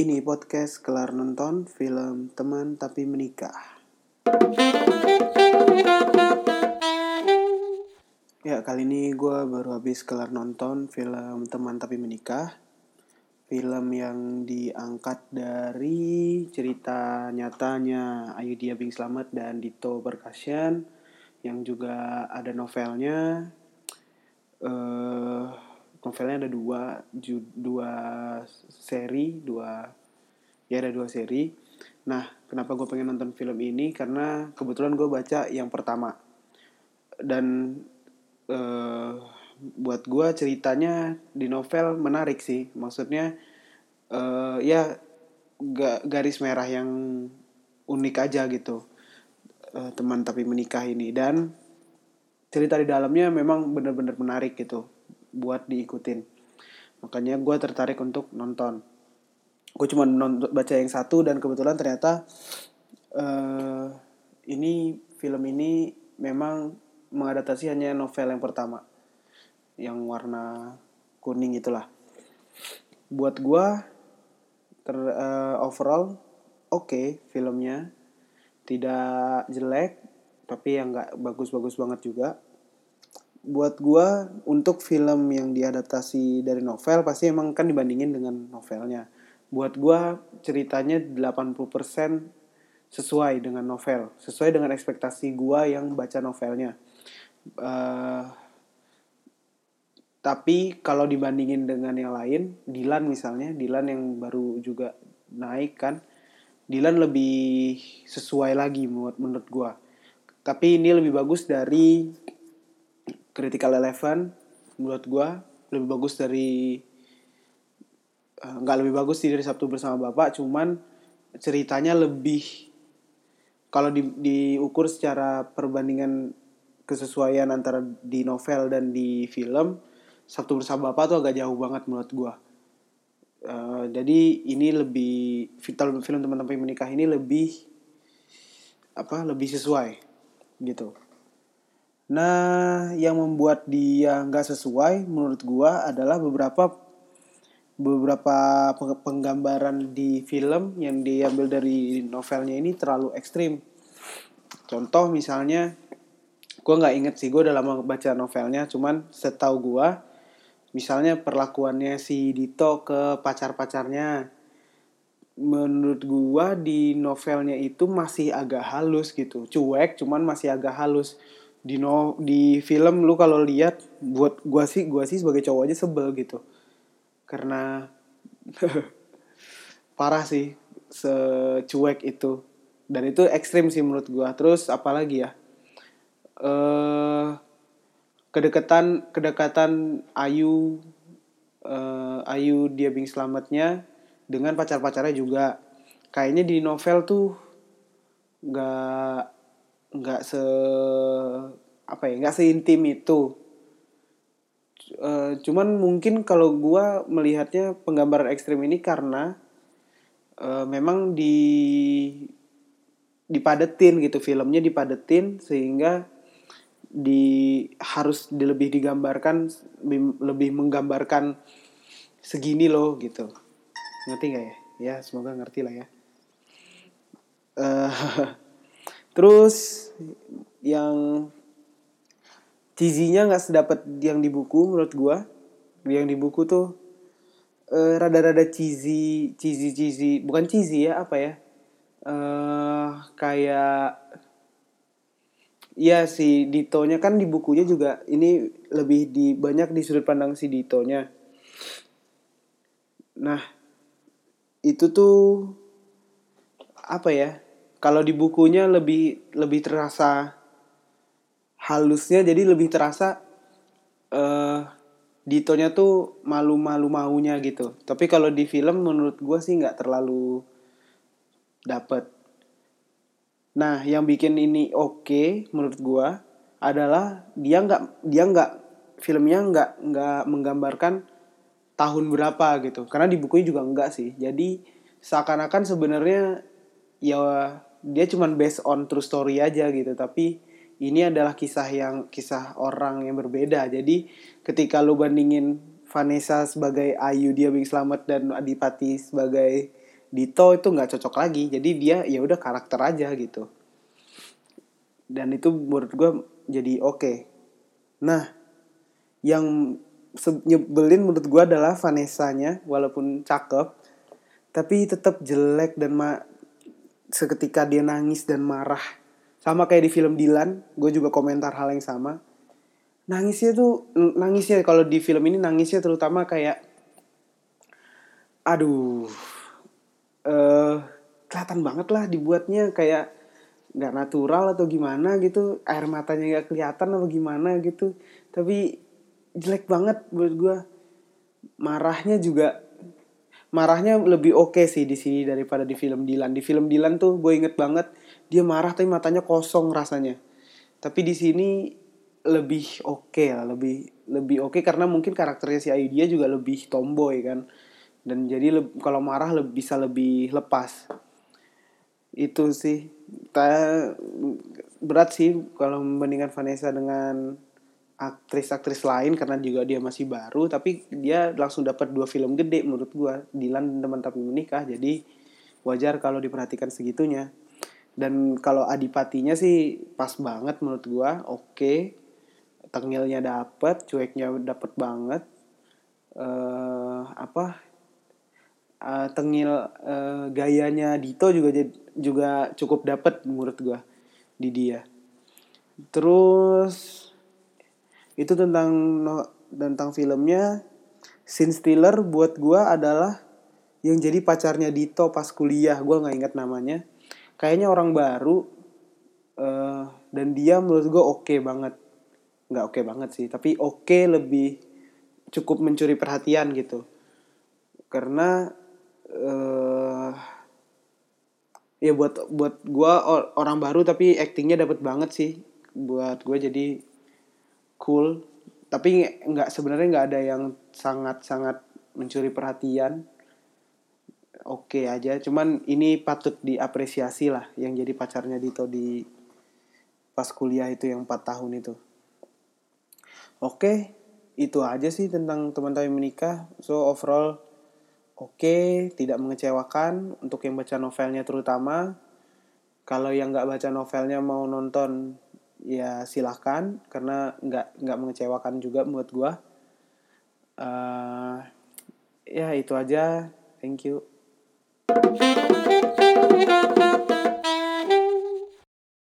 Ini podcast kelar nonton film Teman Tapi Menikah. Ya, kali ini gue baru habis kelar nonton film Teman Tapi Menikah. Film yang diangkat dari cerita nyatanya Ayudhya Bing Slamet dan Dito Perkasian yang juga ada novelnya. eh novelnya ada dua, dua seri, dua ya ada dua seri. Nah, kenapa gue pengen nonton film ini? Karena kebetulan gue baca yang pertama dan eh buat gue ceritanya di novel menarik sih. Maksudnya eh ya ga- garis merah yang unik aja gitu. Eh, teman tapi menikah ini dan cerita di dalamnya memang benar-benar menarik gitu buat diikutin. Makanya gue tertarik untuk nonton. Gue cuma baca yang satu dan kebetulan ternyata eh ini film ini memang mengadaptasi hanya novel yang pertama yang warna kuning itulah. Buat gue ter eh, overall oke filmnya tidak jelek tapi yang nggak bagus-bagus banget juga buat gua untuk film yang diadaptasi dari novel pasti emang kan dibandingin dengan novelnya. Buat gua ceritanya 80% sesuai dengan novel sesuai dengan ekspektasi gua yang baca novelnya. Eh, tapi kalau dibandingin dengan yang lain Dilan misalnya Dilan yang baru juga naik kan Dilan lebih sesuai lagi menurut menurut gua. Tapi ini lebih bagus dari Critical Eleven menurut gua lebih bagus dari eh, nggak lebih bagus sih dari Sabtu bersama Bapak cuman ceritanya lebih kalau di, diukur secara perbandingan kesesuaian antara di novel dan di film Sabtu bersama Bapak tuh agak jauh banget menurut gua. Eh, jadi ini lebih film film teman-teman menikah ini lebih apa lebih sesuai gitu Nah, yang membuat dia nggak sesuai menurut gua adalah beberapa beberapa peng- penggambaran di film yang diambil dari novelnya ini terlalu ekstrim. Contoh misalnya, gua nggak inget sih, gua udah lama baca novelnya, cuman setahu gua, misalnya perlakuannya si Dito ke pacar-pacarnya, menurut gua di novelnya itu masih agak halus gitu cuek cuman masih agak halus di no di film lu kalau lihat buat gua sih gua sih sebagai cowok aja sebel gitu. Karena parah sih secuek itu. Dan itu ekstrim sih menurut gua. Terus apalagi ya? Eh kedekatan kedekatan Ayu eh, Ayu dia bing selamatnya dengan pacar-pacarnya juga. Kayaknya di novel tuh nggak nggak se apa ya nggak seintim itu. Eh, cuman mungkin kalau gua melihatnya penggambaran ekstrim ini karena eh, memang di dipadetin gitu filmnya dipadetin sehingga di harus di- lebih digambarkan lebih, menggambarkan segini loh gitu. Ngerti nggak ya? Ya semoga ngerti lah ya. Eh, terus yang cheesy-nya nggak sedapat yang di buku menurut gua yang di buku tuh eh, rada-rada cheesy cheesy cheesy bukan cheesy ya apa ya eh kayak Iya si Ditonya kan di bukunya juga ini lebih di banyak di sudut pandang si Ditonya. Nah itu tuh apa ya? Kalau di bukunya lebih lebih terasa halusnya jadi lebih terasa eh Ditonya tuh malu-malu maunya gitu. Tapi kalau di film menurut gue sih nggak terlalu dapet. Nah, yang bikin ini oke menurut gua adalah dia nggak dia nggak filmnya nggak nggak menggambarkan tahun berapa gitu. Karena di bukunya juga enggak sih. Jadi seakan-akan sebenarnya ya dia cuman based on true story aja gitu. Tapi ini adalah kisah yang kisah orang yang berbeda. Jadi ketika lu bandingin Vanessa sebagai Ayu dia Bing Slamet dan Adipati sebagai Dito itu nggak cocok lagi jadi dia ya udah karakter aja gitu dan itu menurut gue jadi oke okay. nah yang nyebelin menurut gue adalah Vanessa-nya walaupun cakep tapi tetap jelek dan seketika dia nangis dan marah. Sama kayak di film Dilan gue juga komentar hal yang sama. Nangisnya tuh nangisnya kalau di film ini nangisnya terutama kayak aduh uh, kelihatan banget lah dibuatnya kayak nggak natural atau gimana gitu air matanya nggak kelihatan atau gimana gitu. Tapi jelek banget buat gue marahnya juga marahnya lebih oke okay sih di sini daripada di film Dilan. Di film Dilan tuh gue inget banget dia marah tapi matanya kosong rasanya. Tapi di sini lebih oke okay lah lebih lebih oke okay karena mungkin karakternya si Ayu dia juga lebih tomboy kan. Dan jadi kalau marah lebih, bisa lebih lepas. Itu sih. Berat sih kalau membandingkan Vanessa dengan aktris-aktris lain karena juga dia masih baru tapi dia langsung dapat dua film gede menurut gua. Dilan dan teman tapi menikah jadi wajar kalau diperhatikan segitunya. Dan kalau adipatinya sih pas banget menurut gua oke. Okay. tengilnya dapet cueknya dapet banget. Uh, apa? Uh, tengil uh, gayanya Dito juga juga cukup dapet menurut gue di dia. Terus itu tentang tentang filmnya. Scene stealer buat gue adalah yang jadi pacarnya Dito pas kuliah. Gue nggak inget namanya. Kayaknya orang baru uh, dan dia menurut gue oke okay banget. Nggak oke okay banget sih tapi oke okay lebih cukup mencuri perhatian gitu. Karena uh, ya buat buat gue orang baru tapi actingnya dapat banget sih. Buat gue jadi cool. Tapi nggak sebenarnya nggak ada yang sangat sangat mencuri perhatian. Oke okay aja cuman ini patut diapresiasi lah yang jadi pacarnya Dito di pas kuliah itu yang 4 tahun itu. Oke okay, itu aja sih tentang teman-teman menikah. So overall oke, okay, tidak mengecewakan untuk yang baca novelnya terutama. Kalau yang nggak baca novelnya mau nonton ya silahkan karena nggak nggak mengecewakan juga buat gue uh, ya itu aja. Thank you.